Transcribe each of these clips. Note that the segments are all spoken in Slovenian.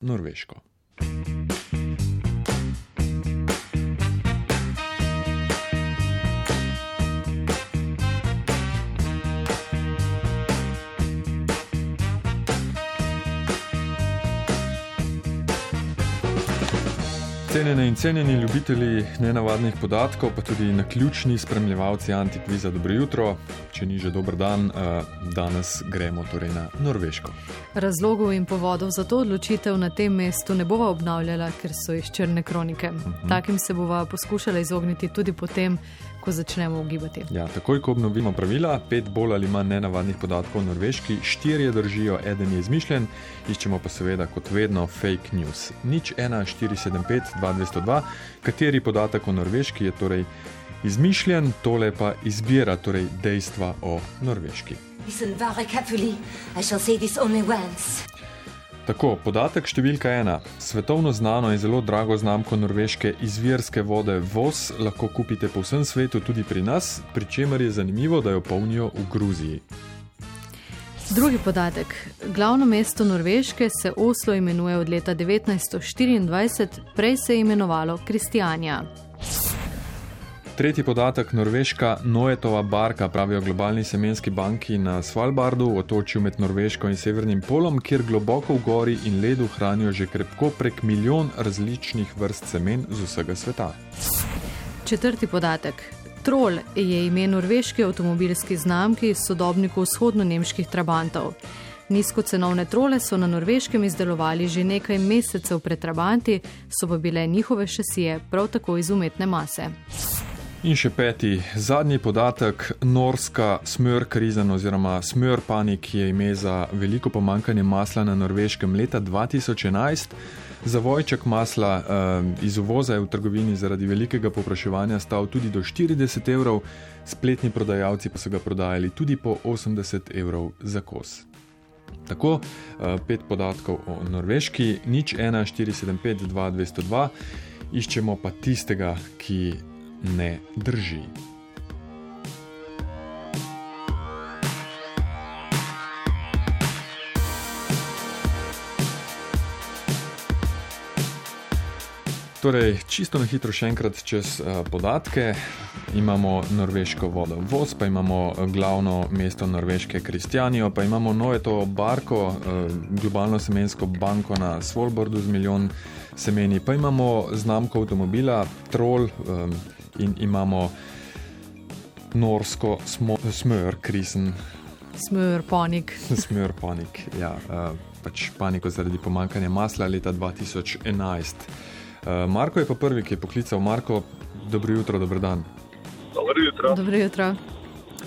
Norveško. Cenjene in cenjeni ljubitelji nenavadnih podatkov, pa tudi na ključni spremljevalci Antikviza, dobro jutro. Če ni že dober dan, eh, danes gremo torej na Norveško. Razlogov in povodov za to odločitev na tem mestu ne bova obnavljala, ker so iz črne kronike. Uh -huh. Takim se bova poskušala izogniti tudi potem, ko začnemo ugibati. Ja, takoj, ko obnovimo pravila, pet bolj ali manj nenavadnih podatkov o Norveški, štirje držijo, eden je izmišljen, iščemo pa seveda kot vedno fake news. Nič 1, 4, 7, 5, 2, 202, kateri podatek o Norveški je torej izmišljen, tole pa izbira torej dejstva o Norveški. Tako, podatek številka ena. Svetovno znano in zelo drago znamko norveške izvirske vode VOS lahko kupite po vsem svetu, tudi pri nas, pri čemer je zanimivo, da jo polnijo v Gruziji. Drugi podatek. Glavno mesto Norveške se Oslo imenuje od leta 1924, prej se je imenovalo Kristijanja. Tretji podatek, norveška Noetova barka, pravijo globalni semenski banki na Svalbardu, otočju med Norveško in Severnim polom, kjer globoko v gori in ledu hranijo že krepko prek milijon različnih vrst semen z vsega sveta. Četrti podatek. Troll je ime norveške avtomobilske znamke iz sodobnikov vzhodno-nemških trabantov. Nizkocenovne trole so na norveškem izdelovali že nekaj mesecev pred trabanti, so pa bile njihove šasije prav tako iz umetne mase. In še peti, zadnji podatek, norska smr krizen oziroma smr panik je ime za veliko pomankanje masla na norveškem leta 2011. Zavojček masla eh, iz uvoza je v trgovini zaradi velikega popraševanja stal tudi do 40 evrov, spletni prodajalci pa so ga prodajali tudi po 80 evrov za kos. Tako, eh, pet podatkov o norveški, nič 1, 4, 7, 5, 2, 202, iščemo pa tistega, ki ne drži. Torej, čisto na hitro še enkrat čez uh, podatke. Imamo norveško vodo Vos, pa imamo eh, glavno mesto norveške Kristjanijo, pa imamo Noeto Barko, uh, globalno semensko banko na Svalbardu z milijon semeni, pa imamo znamko avtomobila Troll, um, in imamo norsko smr, krisen. Smr, panik. smr, panik. Ja, uh, pač paniko zaradi pomankanja masla leta 2011. Uh, Marko je pa prvi, ki je poklical Marko. Dobro jutro, dober dan. Dobro jutro. Dobro jutro.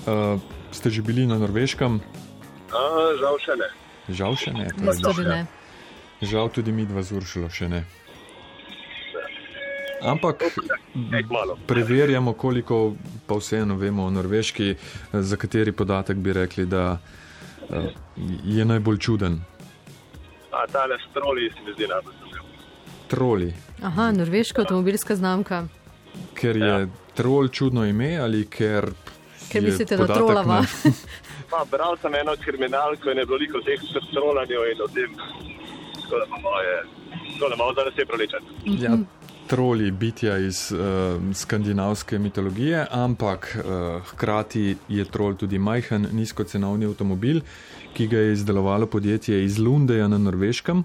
Uh, ste že bili na Norveškem? Uh, žal še ne. Žal še ne. ne. Žal tudi mi dva zuršilo še ne. Ampak preverjamo, koliko pa vseeno vemo o Norveški, za kateri podatek bi rekli, da uh, je najbolj čuden. A ta le stroli se mi zdi najbolj čuden. Troli. Aha, norveška avtomobilska znamka. Ker je ja. trol čudno ime ali ker. Ker mislite, da trolava. Pa, bral sem eno kriminalko in je bilo veliko teh trolanjev in o tem, da je malo za nas je prolečen. Ja, troli bitja iz uh, skandinavske mitologije, ampak uh, hkrati je trol tudi majhen, nizkocenovni avtomobil, ki ga je izdelovalo podjetje iz Lundeja na Norveškem.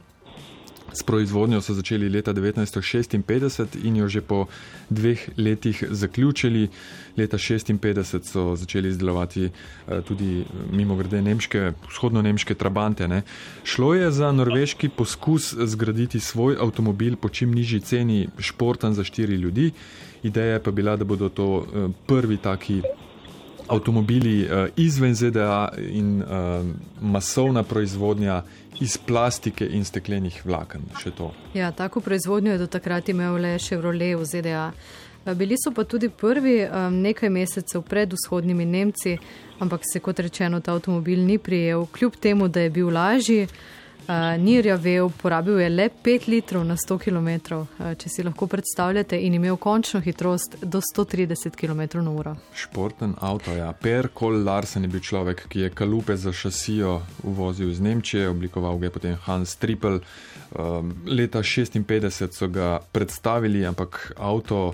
S proizvodnjo so začeli leta 1956 in jo že po dveh letih zaključili. Leta 1956 so začeli izdelovati eh, tudi mimo grede nemške, vzhodno-nemške trabante. Ne. Šlo je za norveški poskus zgraditi svoj avtomobil po čim nižji ceni, športan za štiri ljudi. Ideja pa je bila, da bodo to eh, prvi taki avtomobili eh, izven ZDA in masovna proizvodnja iz plastike in steklenih vlaken. Ja, tako proizvodnjo je do takrat imel le Chevrolet v ZDA. Bili so pa tudi prvi nekaj mesecev pred vzhodnimi Nemci, ampak se kot rečeno ta avtomobil ni prijel, kljub temu, da je bil lažji. Uh, ni rjavel, porabil je le 5 litrov na 100 km, uh, če si lahko predstavljate, in imel končno hitrost do 130 km/h. Športen avto, ja. Per Kol Larsen je bil človek, ki je kalupe za šasijo uvozil iz Nemčije, oblikoval ga je potem Hans Trippel. Um, leta 56 so ga predstavili, ampak avto.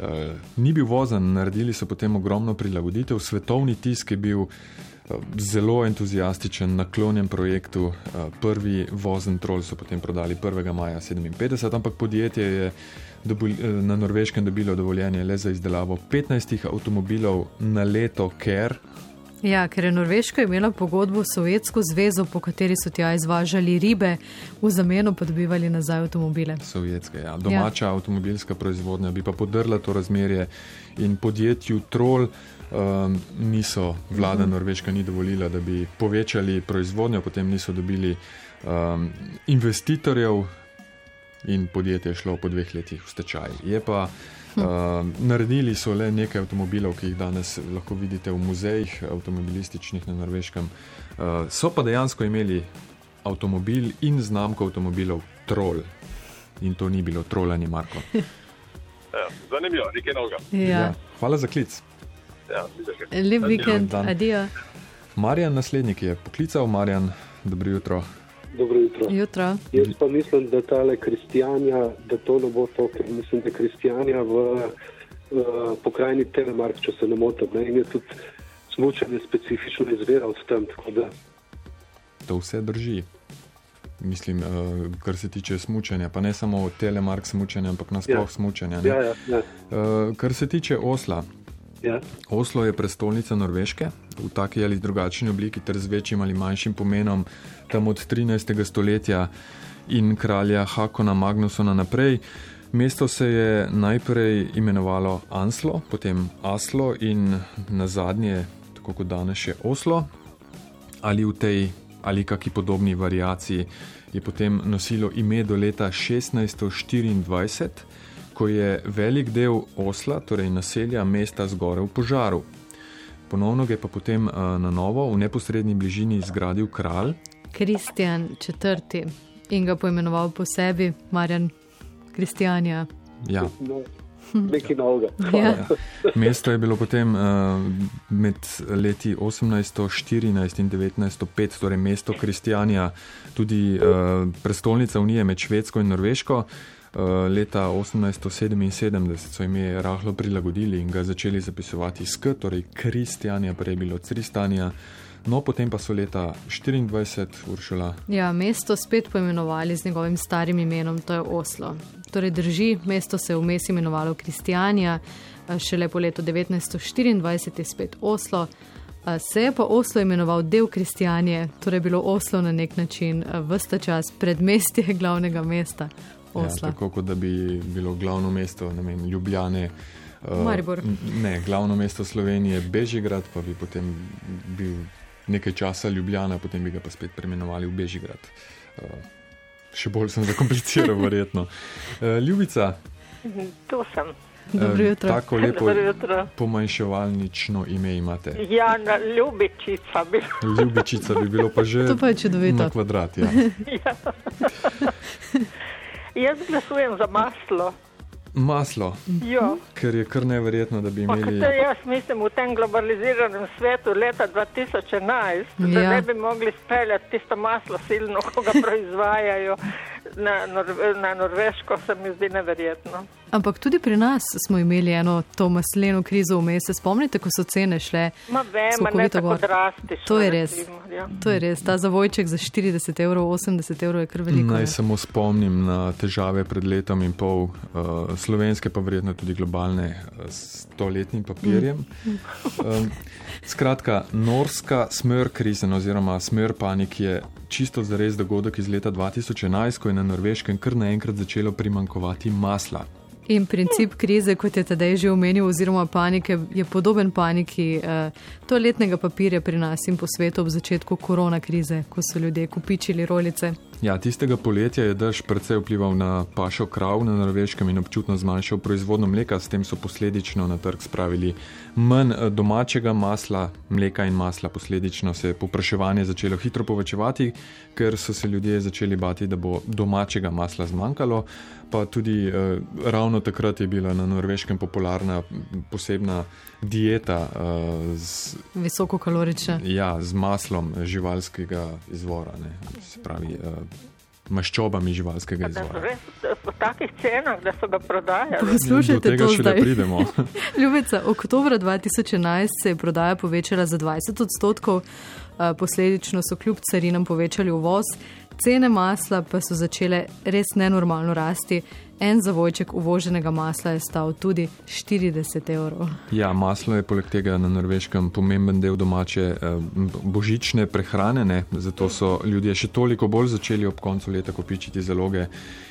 Uh, ni bil vozen, naredili so potem ogromno prilagoditev. Svetovni tisk je bil uh, zelo entuzijastičen, naklonjen projektu. Uh, prvi vozen trol so potem prodali 1. maja 57, ampak podjetje je na norveškem dobilo dovoljenje le za izdelavo 15 avtomobilov na leto, ker Ja, ker je Norveška imela pogodbo s Sovjetsko zvezo, po kateri so tja izvažali ribe, v zameno pa dobivali nazaj avtomobile. Sovjetske, ja. Domača ja. avtomobilska proizvodnja bi pa podrla to razmerje in podjetju Troll um, niso, vlada mhm. Norveška ni dovolila, da bi povečali proizvodnjo, potem niso dobili um, investitorjev in podjetje je šlo po dveh letih v stečaj. Je pa Uh, naredili so le nekaj avtomobilov, ki jih danes lahko vidite v muzejih, avtomobilističnih na Norveškem. Uh, so pa dejansko imeli avtomobil in znamko avtomobilov Troll. In to ni bilo trolanje, Marko. Ja, zanimivo, nekaj novega. Ja. Ja, hvala za klic. Ja, Lep vikend, adijo. Marjan, naslednik je poklical, Marjan, dobro jutro. Dobro jutro. jutro. Jaz pa mislim, da tale kristijanja, da to ne bo to, ker mislim, da kristijanja v uh, pokrajini Telemark, če se ne motim. Ne? In je tudi smočanje specifično izviral s tem. Da... To vse drži. Mislim, uh, kar se tiče smutnja, pa ne samo telemark smutnja, ampak nasplošno ja. smutnja. Ja, ja, ja. uh, kar se tiče Osla, Ja. Oslo je prestolnica Norveške v taki ali drugačni obliki, ter z večjim ali manjšim pomenom, tam od 13. stoletja in kralja Hakona Magnusona naprej. Mesto se je najprej imenovalo Anslo, potem Aslo in na zadnje, tako kot danes še Oslo, ali v tej ali kakšni podobni variaciji, je potem nosilo ime do leta 1624 ko je velik del Osla, torej naselja mesta, zgorel v požaru. Ponovno ga je pa potem uh, na novo v neposrednji bližini zgradil kralj Kristjan IV. in ga poimenoval po sebi Marjan Kristjanja. Ja. Nekaj novega. Ja. Mesto je bilo potem uh, med leti 1814 in 1905, torej mesto Kristjanja, tudi uh, prestolnica Unije med Švedsko in Norveško. Eh, leta 1877 so ime rahlo prilagodili in ga začeli zapisovati sk, torej Kristjanja, prej bilo Cristanja. No, potem pa so leta 24 Uršula. Ja, mesto spet poimenovali z njegovim starim imenom, to je Oslo. Torej drži, mesto se je vmes imenovalo Kristjanja, eh, šele po letu 1924 je spet Oslo. Eh, se je pa Oslo imenoval del Kristjanje, torej bilo Oslo na nek način vsta čas predmestje glavnega mesta. Ja, tako kot da bi bilo glavno mesto vem, Ljubljane. Uh, Maribor. Ne, glavno mesto Slovenije je Bežigrad, pa bi potem bil nekaj časa Ljubljana, potem bi ga pa spet preimenovali v Bežigrad. Uh, še bolj sem zakompliciral, verjetno. Uh, Ljubica. Tu sem. Dobro jutro. Tako lepo pomanjševalnično ime imate. Ja, na ljubičica bi bilo. Ljubičica bi bilo pa že. To pa je čudovito. Na kvadrat, ja. ja. Jaz glasujem za maslo. Maslo. Jo. Ker je kar neverjetno, da bi imeli. Pa, jaz mislim, v tem globaliziranem svetu leta 2011, ja. da ne bi mogli speljati tisto maslo silno, ko ga proizvajajo na, Nor na Norveško, se mi zdi neverjetno. Ampak tudi pri nas smo imeli eno to masleno krizo vmes. Se spomnite, ko so cene šle? Ma vem, ne tako drastično. To je res. Recimo, ja. To je res. Ta zavojček za 40 evrov, 80 evrov je kar veliko. Naj samo spomnim na težave pred letom in pol, uh, slovenske pa verjetno tudi globalne, uh, s stoletnim papirjem. Mm. Um, skratka, norska smr krizen oziroma smr panik je čisto zares dogodek iz leta 2011, ko je na norveškem kar naenkrat začelo primankovati masla. In princip krize, kot je tedaj že omenil, oziroma panike, je podoben paniki eh, toaletnega papirja pri nas in po svetu ob začetku korona krize, ko so ljudje kupičili rolice. Ja, tistega poletja je dež precej vplival na pašo krav na norveškem in občutno zmanjšal proizvodno mleka, s tem so posledično na trg spravili manj eh, domačega masla, mleka in masla. Posledično se je popraševanje začelo hitro povečevati, ker so se ljudje začeli bati, da bo domačega masla zmanjkalo. Pa tudi eh, ravno takrat je bila na norveškem popularna posebna dieta. Eh, z, Visokokalorična. Ja, z maslom živalskega izvora. Ne, pravi, eh, maščobami živalskega izvora. Res, po takih cenah, da so ga prodajali. Poslušajte, tega to še zdaj. pridemo. Ljubica, oktober 2011 se je prodaja povečala za 20 odstotkov, eh, posledično so kljub carinam povečali uvoz, cene masla pa so začele res nenormalno rasti. En zavojček uvoženega masla je stal tudi 40 evrov. Ja, maslo je poleg tega na norveškem pomemben del domače eh, božične prehrane, ne? zato so ljudje še toliko bolj začeli ob koncu leta kopičiti zaloge.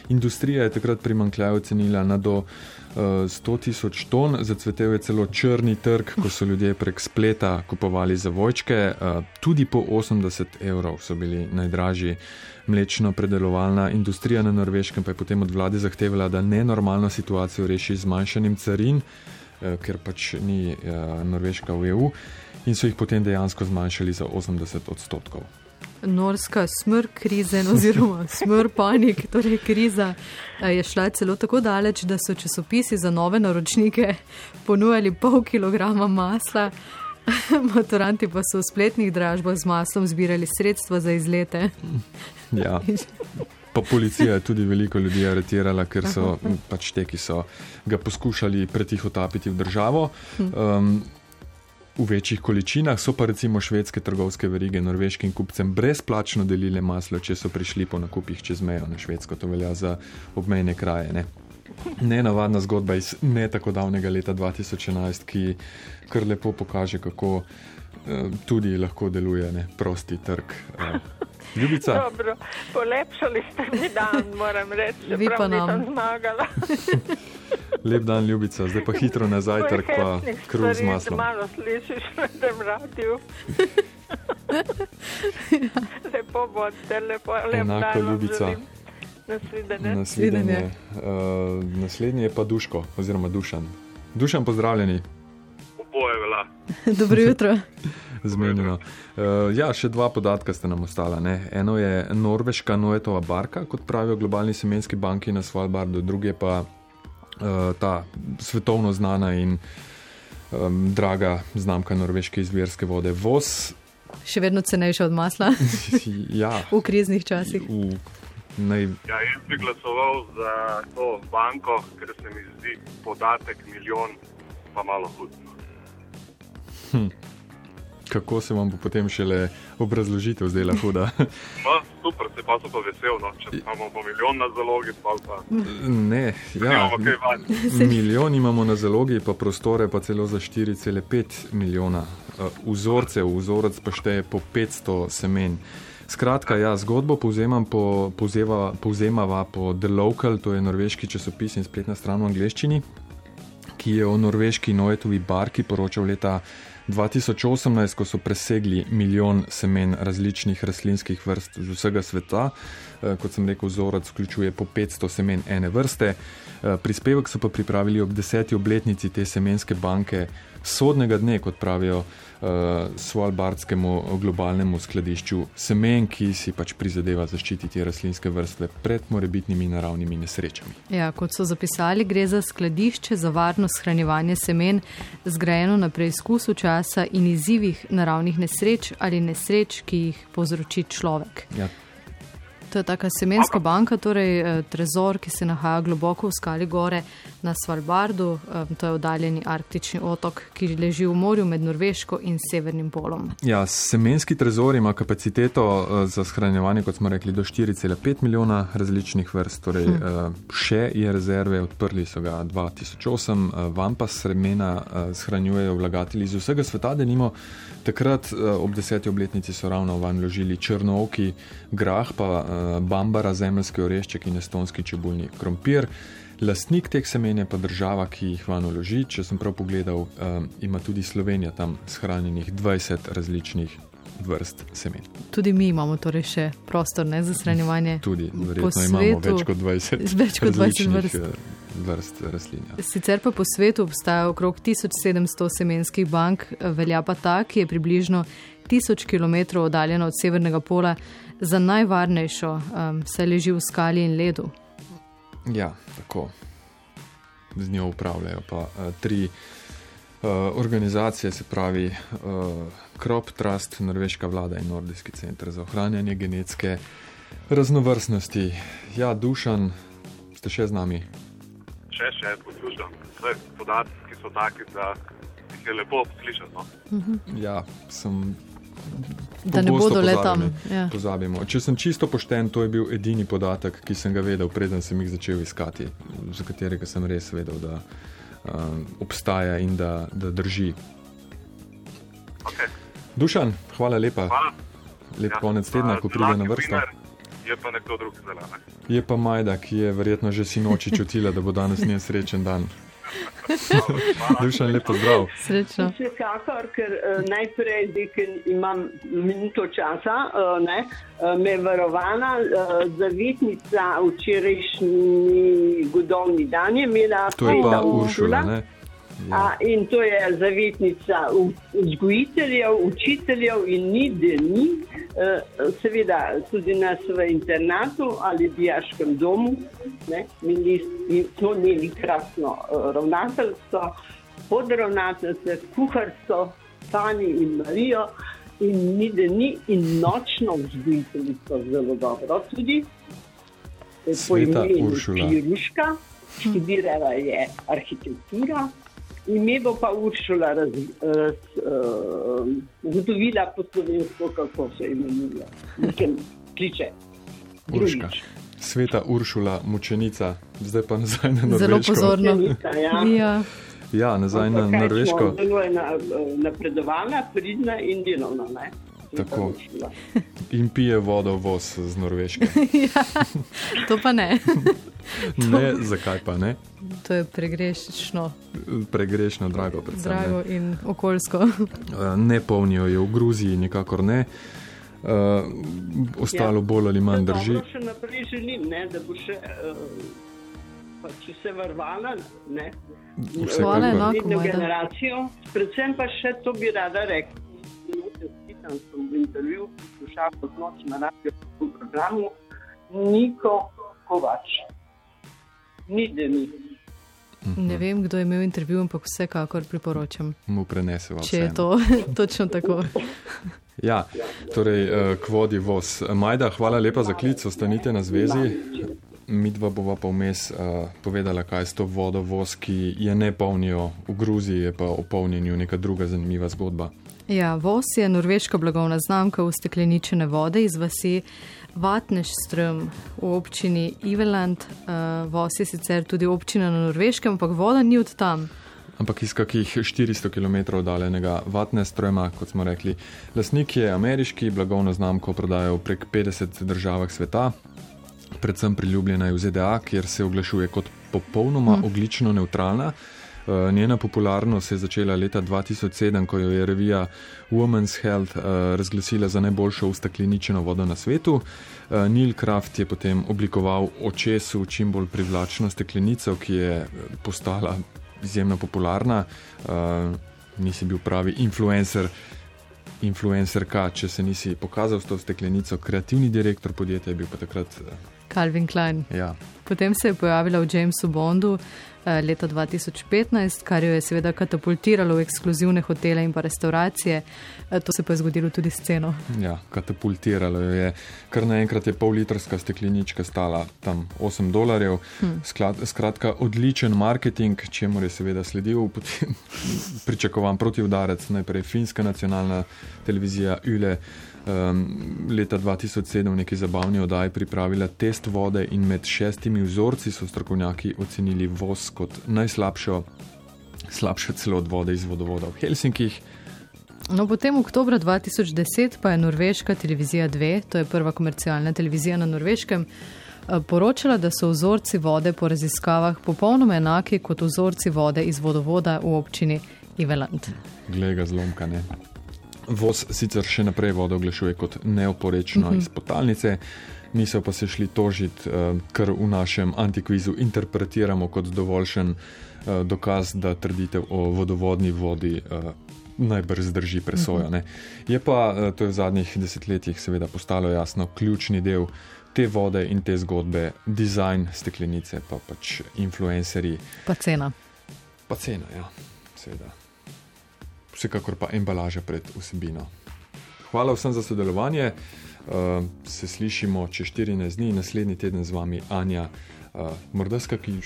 Industrija je takrat primankljaj ocenila na do uh, 100 tisoč ton, zacvetel je celo črni trg, ko so ljudje prek spleta kupovali zavojčke, uh, tudi po 80 evrov so bili najdražji. Mlečno predelovalna industrija na norveškem pa je potem od vlade zahtevala, da nenormalno situacijo reši z zmanjšanjem carin, eh, ker pač ni eh, Norveška v EU, in so jih potem dejansko zmanjšali za 80 odstotkov. Norska smrt krize, oziroma smrt panik, torej kriza, eh, je šla celo tako daleč, da so časopisi za nove naročnike ponujali pol kilograma masla. Maturanti pa so v spletnih dražbah z maslom zbirali sredstva za izlete. Ja. Pa policija je tudi veliko ljudi aretirala, ker so pač te, ki so ga poskušali pretihotapiti v državo. Um, v večjih količinah so pa recimo švedske trgovske verige norveškim kupcem brezplačno delile maslo, če so prišli po nakupih čez mejo na Švedsko. To velja za obmejne kraje. Ne? Nenavadna zgodba iz ne tako davnega leta 2011, ki kar lepo pokaže, kako eh, tudi lahko deluje ne, prosti trg. Eh, Ljubica, Dobro, polepšali ste mi dan, moram reči, Vi pa nam. zmagala. lep dan, ljubica, zdaj pa hitro na zajtrk, pa kruh z maslom. Malo slišiš na tem radiju. lepo bodite, lepo, lep Enako, ljubica. želim. Nasvidenje. Naslednje, uh, naslednji je pa Duško, oziroma Dušan. Dušan, pozdravljeni, Oboje vela. Dobro jutro. Zmenjeno. Uh, ja, še dva podatka sta nam ostala. Ne? Eno je norveška Noetova barka, kot pravijo globalni semenski banki na Svalbardu, drugi je pa uh, ta svetovno znana in um, draga znamka norveške izvirske vode Vos. Še vedno cenejša od masla ja, v kriznih časih. v, naj, Ja, jaz bi glasoval za to banko, ker se mi zdi podatek milijon pa malo hud. Kako se vam bo potem šele obrazložitev zdela huda. No, super, se pa so pa vesel, no. če imamo po milijon na zalogi, pa pa ne, ja. Milijon imamo na zalogi, pa prostore pa celo za 4,5 milijona uh, vzorcev, vzorec pa šteje po 500 semen. Skratka, ja, zgodbo povzemam po, povzeva, povzemava po The Local, to je norveški časopis in spletna stran v angleščini, ki je o norveški Noetovi barki poročal leta 2018, ko so presegli milijon semen različnih rastlinskih vrst z vsega sveta. Eh, Kot sem rekel, vzorec vključuje po 500 semen ene vrste. Eh, Prispevek so pa pripravili ob deseti obletnici te semenske banke, sodnega dne, kot pravijo uh, Svalbardskemu globalnemu skladišču semen, ki si pač prizadeva zaščititi rastlinske vrste pred morebitnimi naravnimi nesrečami. Ja, kot so zapisali, gre za skladišče za varno shranjevanje semen, zgrajeno na preizkusu časa in izzivih naravnih nesreč ali nesreč, ki jih povzroči človek. Ja, To je taka semenska banka, torej eh, trezor, ki se nahaja globoko v skali gore na Svalbardu. Eh, To je oddaljeni arktični otok, ki leži v morju med Norveško in Severnim polom. Ja, semenski trezor ima kapaciteto eh, za shranjevanje, kot smo rekli, do 4,5 milijona različnih vrst. Torej, hm. Še je rezerve, odprli so ga 2008, eh, vam pa semena eh, shranjujejo vlagatelji iz vsega sveta, da nimo. Takrat eh, ob deseti obletnici so ravno van vložili črnooki, grah, pa eh, bambara, zemljski orešček in estonski čebulni krompir. Lastnik teh semen je pa država, ki jih van vloži. Če sem prav pogledal, um, ima tudi Slovenija tam shranjenih 20 različnih vrst semen. Tudi mi imamo torej še prostor ne, za shranjevanje. Tudi, verjetno svetu, imamo več kot 20, več kot 20 vrst. Eh, vrst rastlin. Ja. Sicer pa po svetu obstaja okrog 1700 semenskih bank, velja pa ta, ki je približno 1000 km oddaljena od severnega pola, za najvarnejšo, um, saj leži v skali in ledu. Ja, tako. Z njo upravljajo pa uh, tri uh, organizacije, se pravi uh, Crop Trust, Norveška vlada in Nordijski center za ohranjanje genetske raznovrstnosti. Ja, Dušan, ste še z nami? Še, še poslušam. Podatki so taki, da jih je lepo slišati. No? Ja, sem da ne bodo le tam. Ja. Če sem čisto pošten, to je bil edini podatek, ki sem ga vedel, preden sem jih začel iskati, za katerega sem res vedel, da um, obstaja in da, da drži. Okay. Dušan, hvala lepa. Hvala. Lep ja, konec tedna, ko pride na vrsto. Je pa nekdo drug zelo. Je pa Majda, ki je verjetno že sinoči čutila, da bo danes njen srečen dan. Dušan, lepo zdrav. Srečno. Vsekakor, ker uh, najprej, ker imam minuto časa, uh, ne, uh, me je varovana uh, zavitnica včerajšnji godovni dan, je imela to je pa Uršula. Ne? Ja. A, in to je zavetnica vzgojiteljev, učiteljev in ni dni, e, seveda tudi nas v internatu ali dijaškem domu, ne, to ni krasno e, ravnateljstvo, podravnateljstvo, kuharstvo, Tani in Marijo in ni dni in nočno vzgojiteljstvo zelo dobro tudi. Po imenu Piruška, študirala je arhitektura. Ime bo pa Uršula ugotovila raz, uh, po slovensko, kako se imenuje. Nekaj kliče. Urška. Sveta Uršula, mučenica, zdaj pa nazaj na Norveško. Zelo pozorno. Mučenica, ja. ja. ja, nazaj na Norveško. Zelo je napredovala, pridna in delovna. Ne? Tako. In pije vodo voz z Norveške. ja, to pa ne. ne, zakaj pa ne? To je pregrešno. Pregrešno, drago, predvsem. Drago ne. in okoljsko. ne polnijo je v Gruziji, nikakor ne. Uh, ostalo ja. bolj ali manj drži. Jaz še naprej želim, ne, da bo še, uh, če se vrvala, ne, Hvala, enako, naslednjo generacijo. Predvsem pa še to bi rada rekla. Sem v intervjuju poslušal pod noč na radijskem programu Niko Kovač. Ni deni. Ne vem, kdo je imel intervju, ampak vsekakor priporočam. Mu prenesem. Če je to točno tako. Ja, torej, k vodi voz. Majda, hvala lepa za klic, ostanite na zvezi. Mi dva bova pa vmes uh, povedala, kaj je to vodo voz, ki je ne polnijo v Gruziji, je pa o polnjenju neka druga zanimiva zgodba. Ja, voz je norveška blagovna znamka ustekleničene vode iz vasi Vatnešström v občini Iveland. Uh, voz je sicer tudi občina na norveškem, ampak voda ni od tam. Ampak iz kakih 400 km oddaljenega Vatneströma, kot smo rekli. Lasnik je ameriški, blagovno znamko prodajajo v prek 50 državah sveta, predvsem priljubljena je v ZDA, kjer se oglašuje kot popolnoma mm. oglično neutralna. Njena popularnost je začela leta 2007, ko jo je revija Women's Health razglasila za najboljšo ustekleničeno vodo na svetu. Neil Kraft je potem oblikoval očesu čim bolj privlačno steklenico, ki je postala izjemno popularna. Nisi bil pravi influencer, influencerka, če se nisi pokazal s to steklenico. Kreativni direktor podjetja je bil pa takrat Calvin Klein. Ja. Potem se je pojavila v Jamesu Bondu eh, leta 2015, kar jo je seveda katapultiralo v ekskluzivne hotele in pa restauracije. Eh, to se pa je zgodilo tudi s ceno. Ja, katapultiralo jo je. Kar naenkrat je pol litrska steklenička stala tam 8 dolarjev. Hm. Sklad, skratka, odličen marketing, čemu je seveda sledil pričakovan protivdarec, najprej finska nacionalna televizija Ule um, leta 2007 v neki zabavni oddaji pripravila test vode in med šestimi vzorci so strokovnjaki ocenili voz kot najslabšo, slabše celo od vode iz vodovoda v Helsinkih. No, potem v oktobru 2010 pa je norveška televizija 2, to je prva komercialna televizija na norveškem, eh, poročala, da so vzorci vode po raziskavah popolnoma enaki kot vzorci vode iz vodovoda v občini Iveland. Glede ga zlomka, ne. Voz sicer še naprej vodo oglašuje kot neoporečno uh -huh. iz potalnice, niso pa se šli tožiti, uh, ker v našem antikvizu interpretiramo kot dovoljšen uh, dokaz, da trditev o vodovodni vodi uh, najbrž zdrži presojo. Uh -huh. Je pa to je v zadnjih desetletjih seveda postalo jasno, ključni del te vode in te zgodbe, dizajn steklenice, pa pač influencerji. Pa cena. Pa cena, ja, seveda vsekakor pa embalaža pred vsebino. Hvala vsem za sodelovanje. Uh, se slišimo čez 14 dni, naslednji teden z vami Anja. Uh, morda s kakšnim